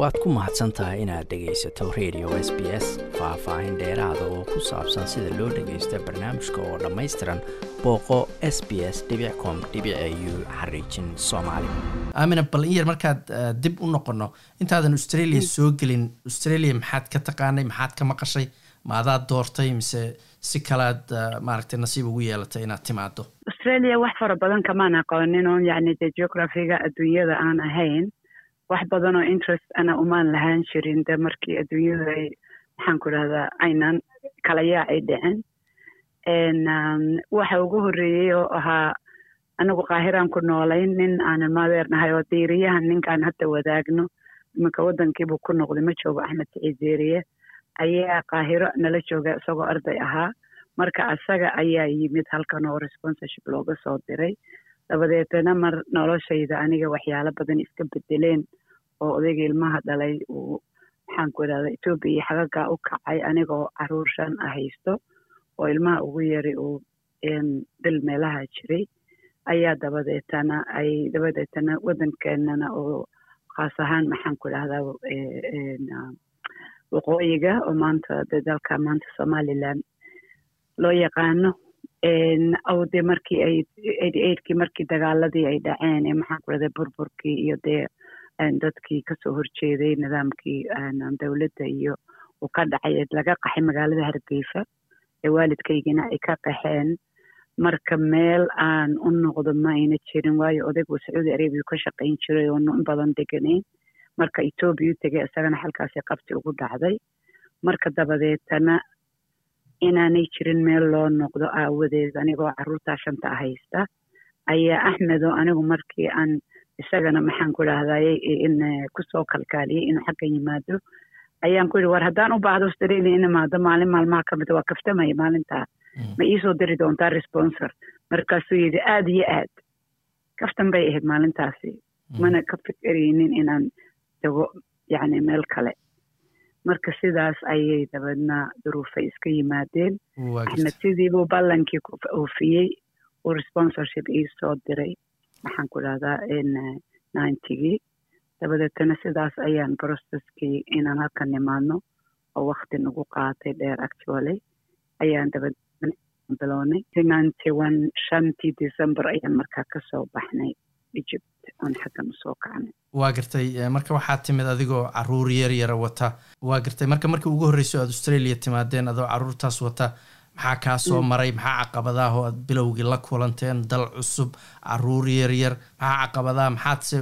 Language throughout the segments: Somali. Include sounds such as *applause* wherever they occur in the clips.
waad ku mahadsan tahay inaad dhegaysato radio s b s faah-faahin dheeraada oo ku saabsan sida loo dhagaysto barnaamijka oo dhammaystiran booqo s b s com u xariijin soomaali. Aamina bal in yar markaad dib u noqono intaadan australia soo gelin. Australia maxaad ka taqaanay maxaad ka maqashay ma adaad doortay mise si kalead maaragtay nasiib ugu yeelatay inaad timaado australia wax fara badan kamaan aqoonin oon yacni de geographiga adduunyada aan ahayn wax badan oo interest ana umaan lahaan jirin de markii adduunyadu ay maxaan ku dhahdaa aynan kala yaac ay dhicin. Waxa ugu horreeyey oo ahaa anigu qaahiraan ku noolayn nin aanan maadeernahay oo diiriyahan ninkaan hadda wadaagno iminka waddankiibuu ku noqday ma joogo axmed siciid ayaa qaahiro nala jooga isagoo arday ahaa. Marka asaga ayaa yimid halkan oo responsorship looga soo diray. Dabadeetana mar noloshayda aniga waxyaalo badan iska bedeleen oo odayga ilmaha dhalay uu maxaan ku idhahda etoobiya xagagaa u kacay anigoo carruur shan a haysto oo ilmaha ugu yari uu bil meelaha jiray. Ayaa dabadeetana ay dabadeetana waddankeenana oo khaas ahaan maxaan ku idhahdaa waqooyiga oo maanta de dalka maanta somaliland loo yaqaano o de markii ay eidkii markii dagaaladii ay dhaceen ee maxaan ku dhahda burburkii iyo dee dadkii ka soo horjeeday nidaamkii dowladda iyo uu ka dhacay laga qaxay magaalada hargeysa ee waalidkaygina ay ka qaxeen. Marka meel aan u noqdo ma ayna jirin waayo odaygu sacuudi arabiya ka shaqayn jiray oonu in badan deganayn. Marka etoobiya u tegay isagana halkaasi qabti ugu dhacday. Marka dabadeetana inaanay jirin meel loo noqdo aawadeed anigoo caruurtaa shanta haysta ayaa axmed oo anigu markii aan isagana maxaan ku idhahday in ku soo kalkaaliyey inuu xaggan yimaado. Ayaan ku yidhi war haddaan u baahdo australia in imaado maalin maalmaha ka mida waa kaftamaya maalintaa. Ma iisoo diri doontaa responsor. Markaasuu yidhi aada iyo aad. Kaftan bay ahayd maalintaasi. Mana ka fikeraynin inaan tago yacni meel kale. Marka sidaas ayay dabadna duruufay iska yimaadeen. Axmed sidiibuu ballankii ku oofiyey uu responsorship ii soo diray maxaan ku dhahdaa ninetygii dabadeetana sidaas ayaan processkii inaan halkan nimaadno oo wakti nagu qaatay dheer actually. Ayaan dabadna bilownay. Ninety one shantii december ayaan markaa ka soo baxnay egypt oon xaggan u soo kacnay. Waa gartay marka waxaad timid adigoo carruur yar yara wata. Waa gartay marka markii ugu horreyso aad australia timaadeen adoo caruurtaas wata maxaa kaa soo maray? Maxaa caqabadaah oo aad bilowgii la kulanteen? Dal cusub carruur yar yar. Maxaa caqabadaha? Maxaadse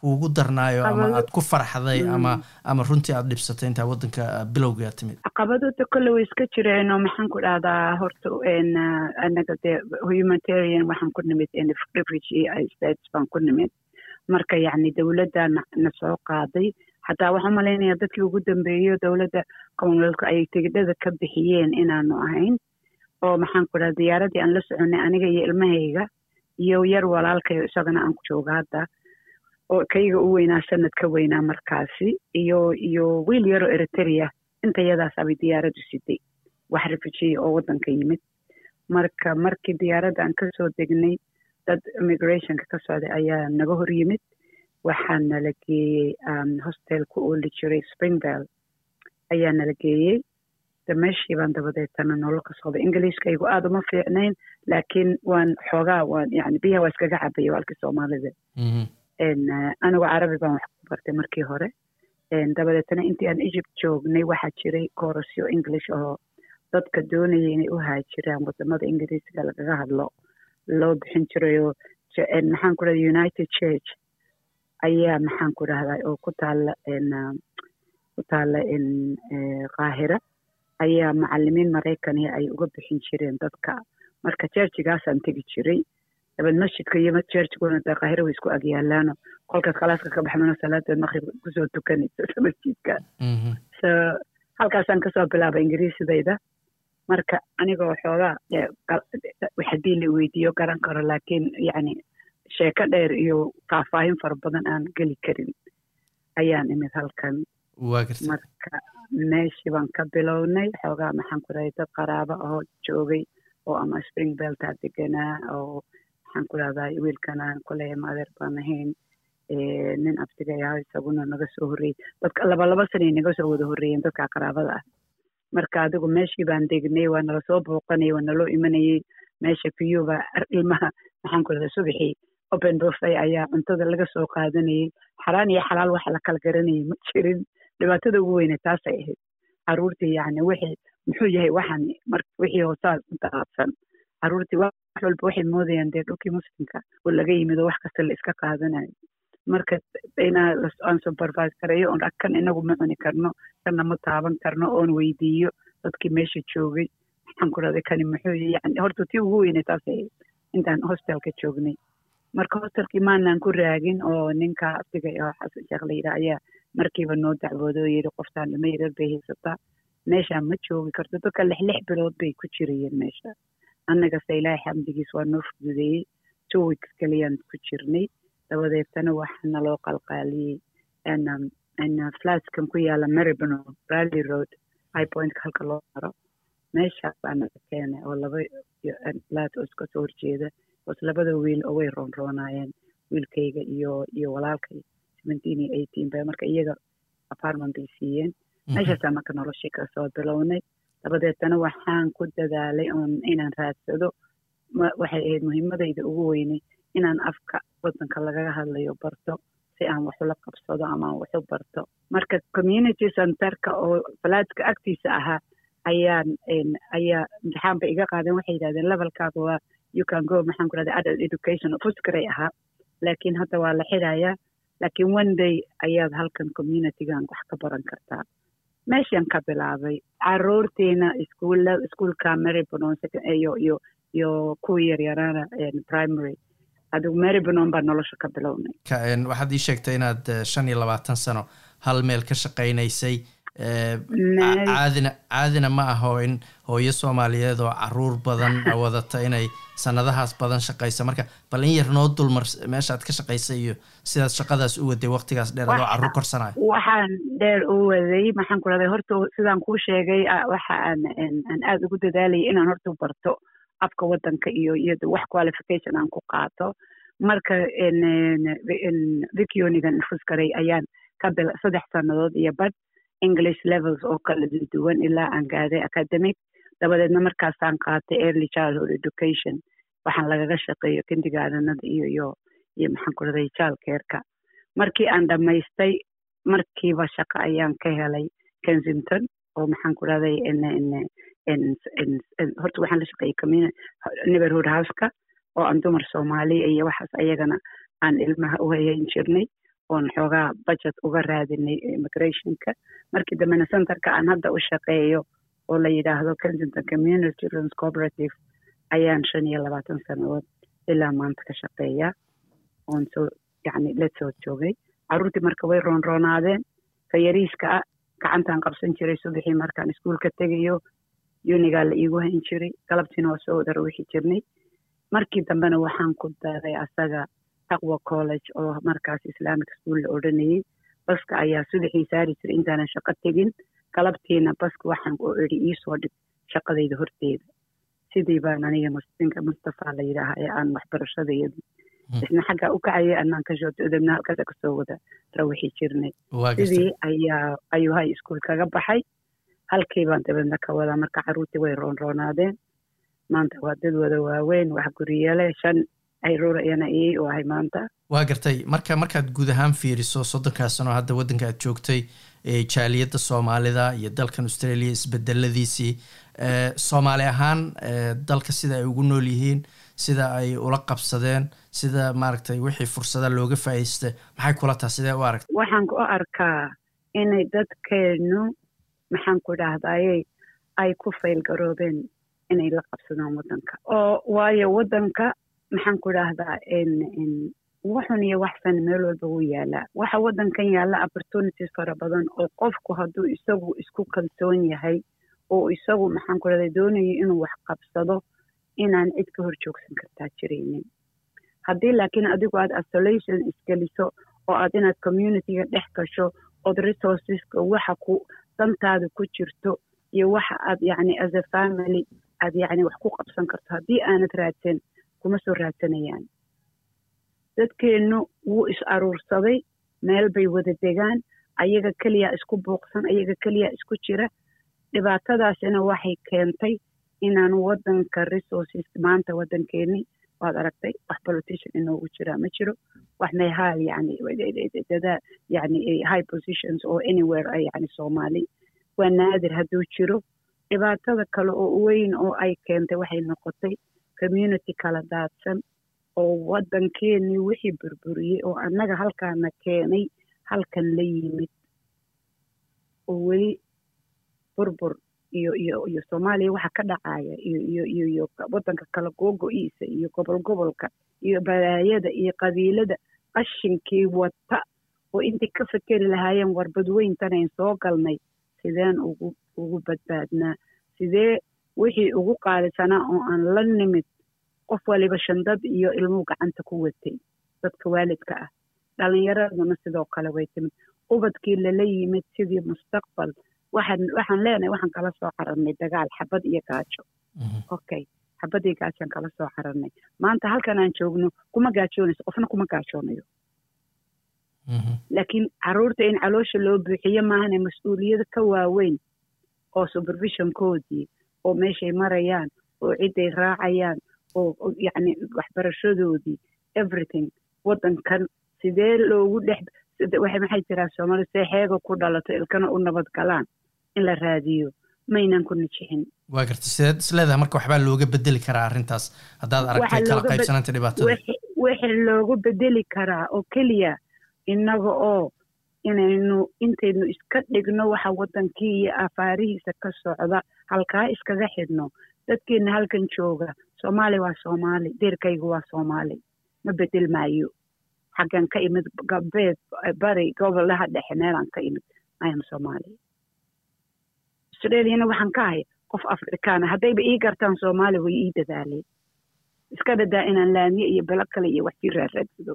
kuugu darnaayo ama aad ku farxday ama ama runtii aad dhibsatay intaa waddanka bilowgii aad timid? Caqabadooda kolle way iska jireen oo maxaan ku dhahdaa horta anaga dee humanitarian waxaan ku nimid refugee states baan ku nimid. Marka yacni dowladda na soo qaaday xataa waxaan malaynaya dadkii ugu dambeeyo dowladda commonwealthka ay tigidhada ka bixiyeen inaanu ahayn oo maxaan ku dhaha diyaaradii aan la soconay aniga iyo ilmahayga iyo yar walaalkayo isagana aan ku jooga hadda oo kayga u weynaa sanad ka weynaa markaasi iyo iyo wiil yaroo eritrea inta yadaasabay diyaaraddu siday wax refugee oo waddanka yimid. Marka markii diyaaradda aan ka soo degnay dad immigrationka ka socday ayaa naga hor yimid waxaa nala geeyey hostel ku ooli jiray springvale ayaa nala geeyey de meeshii baan dabadeetana nolol ka socday ingiliishkaygu aada uma fiicnayn laakiin waan xoogaa waan yani biyaha waa iskaga cabaya walkii soomaalida. Anigu carabi baan wax ku bartay markii hore. Dabadeetana intii aan egypt joognay waxaa jiray koorasyo english oo dadka doonaya inay u haajiraan waddamada ingiriisiga lagaga hadlo. Loo bixin jirayoo maxaan ku dhahda united church ayaa maxaan ku dhahdaa oo ku taala ku taala qaahira. Ayaa macalimiin maraykania ay uga bixin jireen dadka. Marka churchigaasaan tegi jiray dabad masjidka iyo churchguna de qaahira way isku agyaalaano kolkaad kalaaska ka baxdana salaadeed maqrib ku soo tukanayso *laughs* masjidka. So halkaasaan ka soo bilaabay ingiriisidayda. Marka anigoo xoogaa haddii la weydiiyo garan karo laakiin yacni sheeko dheer iyo faahfaahin fara badan aan geli karin ayaan imid halkan. Marka meeshii baan ka bilownay xoogaa maxaan ku dhahay dad qaraabo oo joogay oo ama spring beltaa deganaa oo maxaan ku dhahdaa wiilkanaan kuleeya maadeer baan ahayn. Nin abtigay ah isaguna naga soo horreeyey dadka laba laba sanay naga soo wada horreeyeen dadka qaraabada ah. Marka adigu meeshii baan degnay waa nala soo booqanayay waa naloo imanayay. Meesha kiyuba ilmaha maxaan ku rahda subaxii open buffet ayaa cuntada laga soo qaadanayay. Xaraan iyo xalaal waxa la kala garanayay ma jirin. Dhibaatada ugu weyne taasay ahayd. Caruurtii yacni wixii muxuu yahay waxaan wixii hoosaas intaabsan caruurtii wax walba waxay moodayaan dee dhulkii muslimka oo laga yimid oo wax kasta la iska qaadanayo marka inaa aan supervise gareeyo oon kan inagu ma cuni karno kana ma taaban karno oon weydiiyo dadkii meesha joogay. Waxaan ku rahday kani muxuu yani horta tii ugu weynay taasay ahayd. Intaan hostelka joognay marka hostelkii maanaan ku raagin oo ninka abtiga oo xasan sheekh la yidhaha ayaa markiiba noo dacwooday oo yidhi qoftaan lama yarar bay haysataa meeshaan ma joogi karto. Dadka lix lix bilood bay ku jirayeen meesha. Annagase ilaahay xamdigiis waa noo fududeeyey. Two weeks keliyaan ku jirnay. Dabadeetana waxaa naloo qalqaaliyey. Flaskan ku yaalla maribno rally road high pointka halka loo maro. Meeshaas baa naga keenay oo laba flat oo iska soo horjeeda hoos labada wiil oo way roonroonaayeen wiilkayga iyo iyo walaalkay seventeen iyo eighteen ba marka iyaga apartment bay siiyeen. Meeshaasaa marka noloshii ka soo bilownay. Dabadeetana waxaan ku dadaalay oon inaan raadsado. Waxay ahayd muhiimadayda ugu weynay inaan afka waddanka lagaga hadlayo barto si aan wax ula qabsado ama aan wax u barto. Marka community centerka oo falaadka agtiisa ahaa ayaan ayaa imtixaan bay iga qaadeen. Waxay yidhahdeen levelkaada waa you can go. Maxaan ku rahda adult education. Fuskaray ahaa laakiin hadda waa la xidhayaa laakiin one day ayaad halkan communitygan wax ka baran kartaa. Meeshaan ka bilaabay caruurtiina iskuulla iskuulka maribon iyo iyo iyo kuwii yaryaraana primary. Adigu maribon baa nolosha ka bilownay. Waxaad ii sheegtay inaad shan iyo labaatan sano hal meel ka shaqaynaysay caadina caadina ma aho in hooyo soomaaliyeed oo carruur badan wadata inay sanadahaas badan shaqaysa. Marka bal in yar noo dulmar meeshaad ka shaqaysay iyo sidaad shaqadaas u waday waqtigaas dheer adoo carruur korsanayo waxaan dheer u waday maxaan ku rahday horta sidaan kuu sheegay waxa aan aan aada ugu dadaalayay inaan horta barto afka waddanka iyo iyo wax qualification aan ku qaato. Marka vicunigan fuskaray ayaan ka bil saddex sannadood iyo bad english levels oo kala duwan ilaa aan gaaday academic. Dabadeedna markaasaan qaatay early childhood education. Waxaan lagaga shaqeeyo kindigaadanada iyo iyo iyo maxaan ku raday childcareka. Markii aan dhammaystay markiiba shaqo ayaan ka helay kensington oo maxaan ku rahday horta waxaan la shaqeeyey neighborhood houseka oo aan dumar soomaaliya iyo waxaas ayagana aan ilmaha u hayayn jirnay oon xoogaa budget uga raadinay immigrationka. Markii dambena centerka aan hadda u shaqeeyo oo la yidhaahdo kensington community children's cooperative ayaan shan iyo labaatan sannadood ilaa maanta ka shaqeeya. Oon soo yacni la soo joogay. Carruurtii marka way roonroonaadeen ka yariiska ah gacantaan qabsan jiray subaxii markaan iskuulka tegayo. Unigaa la iigu hayn jiray. Galabtiina waa soo wada jirnay. Markii dambena waxaan ku daray asaga taqwa college oo markaas islamic school la odhanayay. Baska ayaa subaxii saari jiray intaanan shaqo tegin. Galabtiina baska waxaan u idhi iisoo dhig shaqadayda horteeda. Sidii baan aniga mustinka mustafa la yidhaaha ee aan waxbarashadayadii isna xaggaa u kacayay anaan ka shooto odobna halkaasa ka soo wada rawixi jirnay. Sidii ayaa ayuu high school kaga baxay. Halkii baan dabeedna ka wadaa marka carruurtii way roonroonaadeen maanta waa dad wada waaweyn wax guriyale shan ayruura iyana iyay u ahay maanta. Waa gartay marka markaad guud ahaan fiiriso soddonkaas sano hadda waddanka aad joogtay jaaliyadda soomaalida iyo dalkan australia isbedeladiisii soomaali ahaan dalka sida ay ugu nool yihiin sida ay ula qabsadeen sida maaragtay wixii fursada looga faa'iistay maxay kula taha sidee u aragta waxaan ku arkaa inay dadkeennu maxaan ku dhahdaayey ay ku faylgaroobeen inay la qabsadaan waddanka. Oo waayo waddanka maxaan ku dhahdaa waxun iyo waxsan meel walba wuu yaalaa waxa waddankan yaalla opportunities fara badan oo qofku hadduu isagu isku kalsoon yahay oo isagu maxaan ku dhahdaa doonayo inuu wax qabsado inaan cid ka hor joogsan kartaa jiraynin. Haddii laakiin adigu aad isolation isgeliso oo aad inaad communityga dhex gasho ood resourceska waxa ku dantaada ku jirto iyo waxa aad yacni as a family aad yacni wax ku qabsan karto haddii aanad raadsan kuma soo raadsanayaan. Dadkeennu wuu is aruursaday meel bay wada degaan ayaga keliya isku buuqsan ayaga keliya isku jira. Dhibaatadaasina waxay keentay inaan wadanka resources maanta wadankeeni waad aragtay wax politician inoogu jiraa ma jiro. Wax mehaal yani dadaa yani high positions oo anywhere yani soomaali. Waa naadir hadduu jiro. Dhibaatada kale oo weyn oo ay keentay waxay noqotay community kala daadsan oo waddankeenii wixii burburiyey oo annaga halkaana keenay halkan la yimid. Oo weli burbur iyo iyo iyo soomaaliya waxa ka dhacaya iyo iyo iyo waddanka kala googo-iisa iyo gobol gobolka iyo balaayada iyo qabiilada qashinkii wata oo intay ka fekeri lahaayeen warbadweyntanayn soo galnay sideen ugu ugu badbaadnaa. Sidee wixii ugu qaalisanaa oo aan la nimid qof waliba shandad iyo ilmuu gacanta ku watay dadka waalidka ah. Dhalinyaraduna sidoo kale way timid. Ubadkii lala yimid sidii mustaqbal waxaan leenahay waxaan kala soo cararnay dagaal xabad iyo gaajo. Okay xabad iyo gaajaan kala soo cararnay maanta halkan aan joogno kuma gaajoonayso qofna kuma gaajoonayo. Laakiin carruurta in caloosha loo buuxiyo maahane mas'uuliyada ka waaweyn oo supervisionkoodii oo meeshay marayaan oo cidday raacayaan oo yacni waxbarashadoodii everything. Waddankan sidee loogu dhex maxay jiraa soomaali see xeega ku dhalato ilkana u nabad galaan in la raadiyo. Maynan ku nijixin waa garta sideed isleedahay marka waxbaa looga bedeli karaa arrintaas? Haddaad aragtay kala qaybsanaanta dhibaatada wixii loogu bedeli karaa oo keliya innaga oo inaynu intaynu iska dhigno waxa waddankii iyo afaarihiisa ka socda halkaa iskaga xidhno. Dadkeenna halkan jooga soomaali waa soomaali deerkaygu waa soomaali. Ma bedel maayo. Xaggan ka imid galbeed bari gobolaha dhexe meelaan ka imid ayam soomaali. Australiana waxaan ka ahay qof afrikaana haddayba ii gartaan soomaali way ii dadaaleen iska dadaa inaan laamiye iyo belo kale iyo wax sii raaraadsado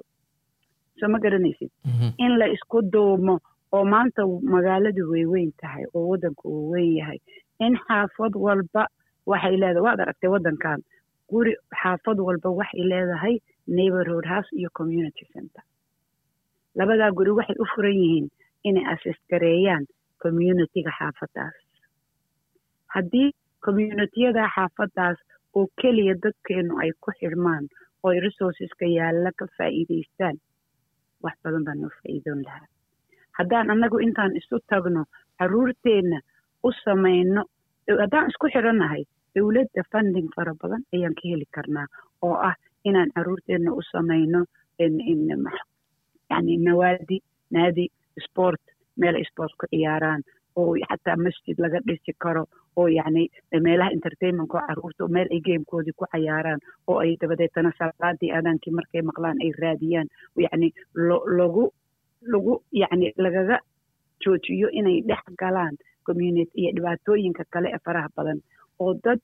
soo ma garanaysid? In la isku duumo oo maanta magaaladu way weyn tahay oo waddanku uu weyn yahay. In xaafad walba waxay leedahay waad aragtay waddankan guri xaafad walba waxay leedahay neighborhood house iyo community center. Labadaa guri waxay u furan yihiin inay assist gareeyaan communityga xaafadaas. Haddii communitiyada xaafadaas oo keliya dadkeennu ay ku xidhmaan oo ay resourceska yaalla ka faa'iidaystaan wax badan baa noo faa'iidoon lahaa haddaan annagu intaan isu tagno caruurteenna u samayno haddaan isku xidhannahay dowladda funding fara badan ayaan ka heli karnaa oo ah inaan caruurteenna u samayno yani nawaadi naadi sport meel sport ku ciyaaraan oo xataa masjid laga dhisi karo oo yacni meelaha entertainmentka oo meel ay gamekoodii ku cayaaraan oo ay dabadeetana salaadii aadaankii markay maqlaan ay raadiyaan. Yacni lagu lagu yacni lagaga joojiyo inay dhex galaan community iyo dhibaatooyinka kale ee faraha badan oo dad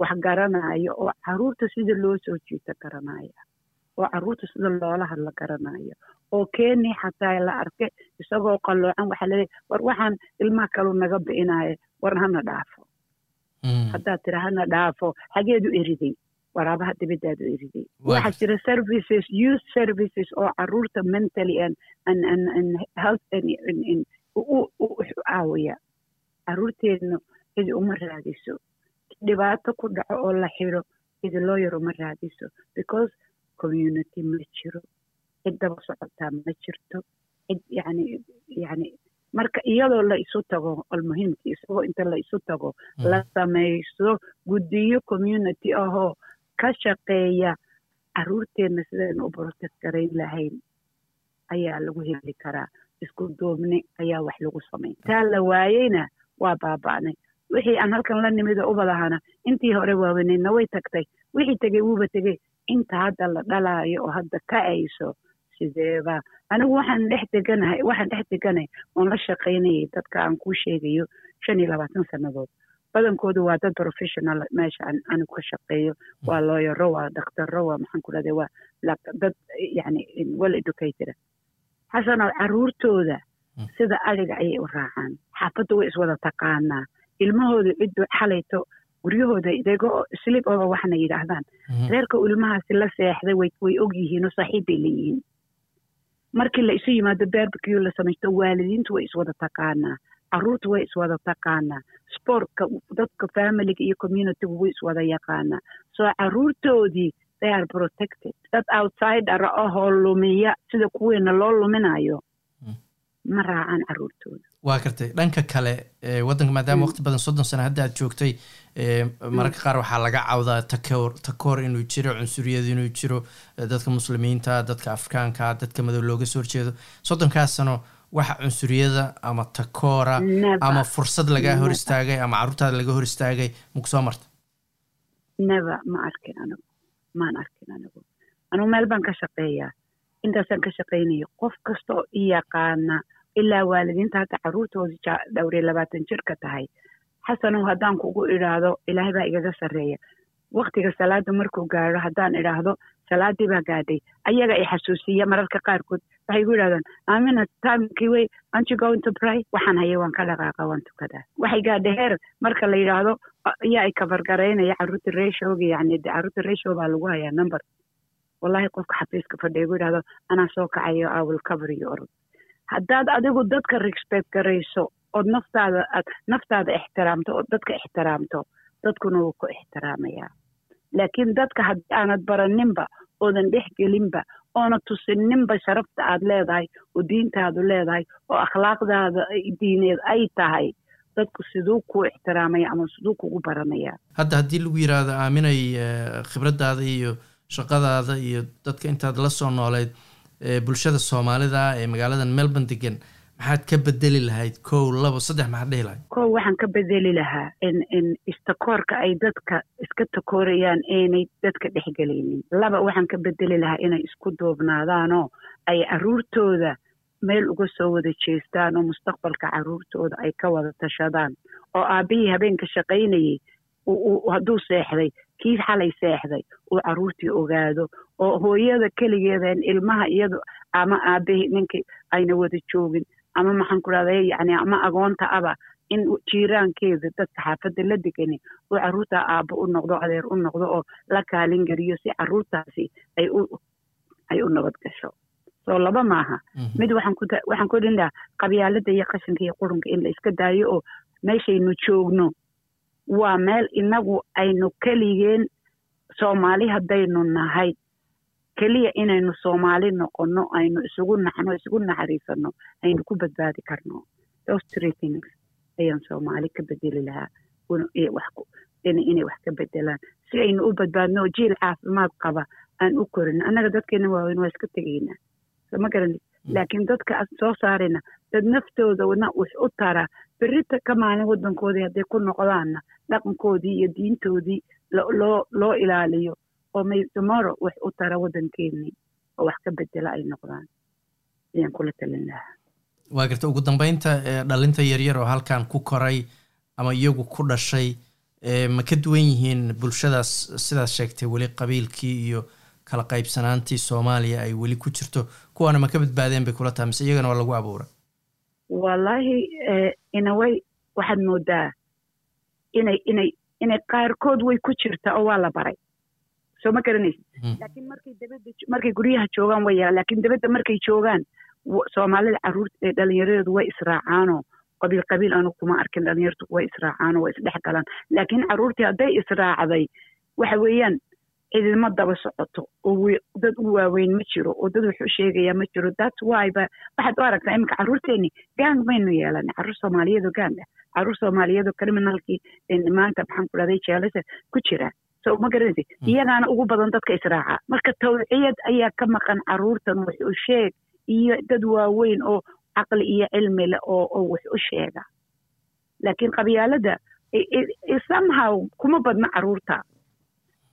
wax garanaya oo carruurta sida loo soo jiito garanaya oo carruurta sida loola hadla garanaya oo keenii xataa la arke isagoo qalloocan waxaa laleeyahy war waxaan ilmaha kalu naga bi'inaya war hana dhaafo. Haddaad tira hana dhaafo xageedu eriday waraabaha dibadaadu eriday waxaa jira services youth services oo carruurta mentally and and and and health and u caawiya. Caruurteedna cidi uma raadiso. Dhibaato ku dhaco oo la xidho cidi loo yar uma raadiso. Because community ma jiro cid daba socotaa ma jirto cid yani yani marka iyadoo la isu tago almuhiimki isagoo inta la isu tago la samayso guddiyo community ahoo ka shaqeeya caruurteenna sidaynu u protect garayn lahayn ayaa lagu heli karaa. Isku duubni ayaa wax lagu samayn. Taa la waayeyna waa baaba'nay. Wixii aan halkan la nimida ubadahana intii hore waaweneydna way tagtay wixii tegey wuuba tegey inta hadda la dhalaayo oo hadda kacayso sideeba anigu waxaan dhex deganahay waxaan dhex deganahay oon la shaqaynayay dadka aan kuu sheegayo shan iyo labaatan sannadood. Badankoodu waa dad professional meesha anigu ka shaqeeyo. Waa looyaro waa dakhtaro waa maxaan ku dhahday waa dad yani well educated. Xasano caruurtooda sida adiga ayay u raacaan. Xaafadda way iswada taqaanaa. Ilmahooda ciddu xalayto guryahooda idagoo slip over waxna yidhaahdaan. Reerka ilmahaasi la seexday way og yihiin oo saaxiib bay leeyihiin. Markii la isu yimaado berbecue la samaysto waalidiintu way iswada taqaanaa carruurta way iswada taqaanaa sportka dadka familiga iyo communitygu way iswada yaqaanaa. Soo caruurtoodii they are protected. Dad outsider ahoo lumiya sida kuweena loo luminayo ma raacaan caruurtooda waa gartay dhanka kale waddanka maadaama waqti badan soddon sano hadda aad joogtay mararka qaar waxaa laga cawdaa takoor takoor inuu jiro cunsuriyad inuu jiro dadka muslimiinta dadka afrikaanka dadka madow looga soo horjeedo. Soddonkaas sano waxa cunsuriyada ama takoora ama fursad lagaa hor istaagay ama carruurtaada laga hor istaagay maku soo marta neva ma arkin anigu maan arkin anigu anugu meel baan ka shaqeeyaa. Intaasaan ka shaqaynayo qof kasta oo i yaqaana ilaa waalidiinta hadda carruurtooda dhowriya labaatan jirka tahay. Xasanow haddaan kugu idhaahdo ilaahay baa igaga sarreeya. Waktiga salaada markuu gaadho haddaan idhaahdo salaadii baa gaadhay. Ayaga i xasuusiya mararka qaarkood waxay igu yidhahdaan aamina timekii wey you going to pray? Waxaan haya waan ka dhaqaaqa waan tukadaa waxay gaadhay heer marka la yidhaahdo ayaa i kabargaraynaya carruurta reeshooga yani carruurta reeshow baa lagu hayaa number. Wallahi qofka xafiiska fadhiya igu yidhahdo anaa soo kacayo i will cover you haddaad adigu dadka respect garayso ood naftaada aad naftaada ixtiraamto ood dadka ixtiraamto dadkuna wuu ku ixtiraamayaa laakiin dadka haddii aanad baraninba oodan dhex gelinba oona tusininba sharafta aad leedahay oo diintaadu leedahay oo akhlaaqdaada diineed ay tahay dadku siduu kuu ixtiraamaya ama siduu kugu baranaya hadda haddii lagu yidhaahdo aaminay khibraddaada iyo shaqadaada iyo dadka intaad la soo nooleyd bulshada soomaalida ee magaaladan melbourne degan maxaad ka bedeli lahayd kow labo saddex maxaad dhihi lahayd? Kow waxaan ka bedeli lahaa in in istakoorka ay dadka iska takoorayaan aanay dadka dhexgelaynin laba waxaan ka bedeli lahaa inay isku duubnaadaanoo ay carruurtooda meel uga soo wada jeestaan oo mustaqbalka carruurtooda ay ka wada tashadaan. Oo aabbihii habeenka shaqaynayay hadduu seexday kii xalay seexday uu carruurtii ogaado oo hooyada keligeedan ilmaha iyadu ama aabahii ninkii ayna wada joogin ama maxaan ku yani ama agoonta aba in jiiraankeeda dadka xaafadda la degani uu carruurtaa aabbo u noqdo adeer u noqdo oo la kaalin geliyo si carruurtaasi ay u ay u nabad gasho. Soo laba maaha. Mid waxaan ku waxaan ku dhin lahaa qabyaalada iyo qashinka iyo qurunka in la iska daayo oo meeshaynu joogno waa meel inagu aynu keligeen soomaali haddaynu nahay. Keliya inaynu soomaali noqonno aynu isugu naxno isugu naxariisanno aynu ku badbaadi karno. Things ayaan soomaali ka bedeli lahaa. Inay wax ka bedelaan. Si aynu u badbaadno jiil caafimaad qaba aan u korino. Annaga dadkeena waaweyn waa iska tegaynaa soo ma garanid laakiin dadka aan soo saarayna dad naftoodana wax u tara berita ka maalin waddankoodii hadday ku noqdaanna dhaqankoodii iyo diintoodii loo loo ilaaliyo oo may tomorrow wax u tara waddankeennii oo wax ka bedela ay noqdaan. Ayaan kula talin lahaa. Waa garta ugu dambeynta dhalinta yaryar oo halkan ku koray ama iyagu ku dhashay ma ka duwan yihiin bulshadaas sidaas sheegtay weli qabiilkii iyo kala qaybsanaantii soomaaliya ay weli ku jirto? Kuwaana ma ka badbaadeen bay kula tahay mise iyagana waa lagu abuuray wallaahi inaway waxaad moodaa inay inay inay qaarkood way ku jirtaa oo waa la baray. Soo ma garanaysid? Laakiin markay dabadda markay guryaha joogaan way yaraa laakiin dabadda markay joogaan soomaalida carruurta dhallinyaradeedu way israacaanoo qabiil qabiil anu kuma arkin dhallinyartu way israacaanoo way isdhex galaan. Laakiin carruurtii hadday israacday waxa weeyaan cidima daba socoto oo dad u waaweyn ma jiro oo dad wax u sheegaya ma jiro. That's why ba waxaad u aragtaa iminka carruurteeni gang maynu yeelanay carruur soomaaliyeed oo gang ah. Carruur soomaaliyeed oo criminalkii maanta maxaan ku dhahday jeelasa ku jira. So ma garanaysa iyagaana ugu badan dadka israaca. Marka tawciyad ayaa ka maqan carruurtan wax u sheeg iyo dad waaweyn oo caqli iyo cilmi leh oo oo wax u sheega. Laakiin qabyaalada somehow kuma badna carruurta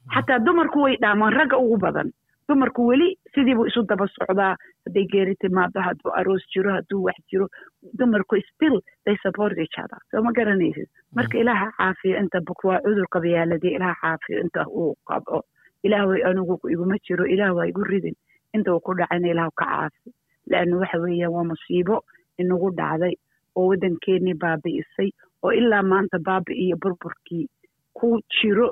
xataa dumarku way dhaamaan ragga ugu badan. Dumarku weli sidiibuu isu daba socdaa. Hadday geeri timaado hadduu aroos jiro hadduu wax jiro dumarku still they support each other. Soo ma garanaysid? Marka ilaaha caafiyo inta buk waa cudur qabyaaladii ilaaha caafiyo inta uu qabco ilaah way anigu iguma jiro ilaah waa igu ridin. Inta uu ku dhacayna ilaah ka caafi. Laanna waxa weeyaan waa musiibo inagu dhacday oo waddankeenii baabi'isay oo ilaa maanta baabi iyo burburkii ku jiro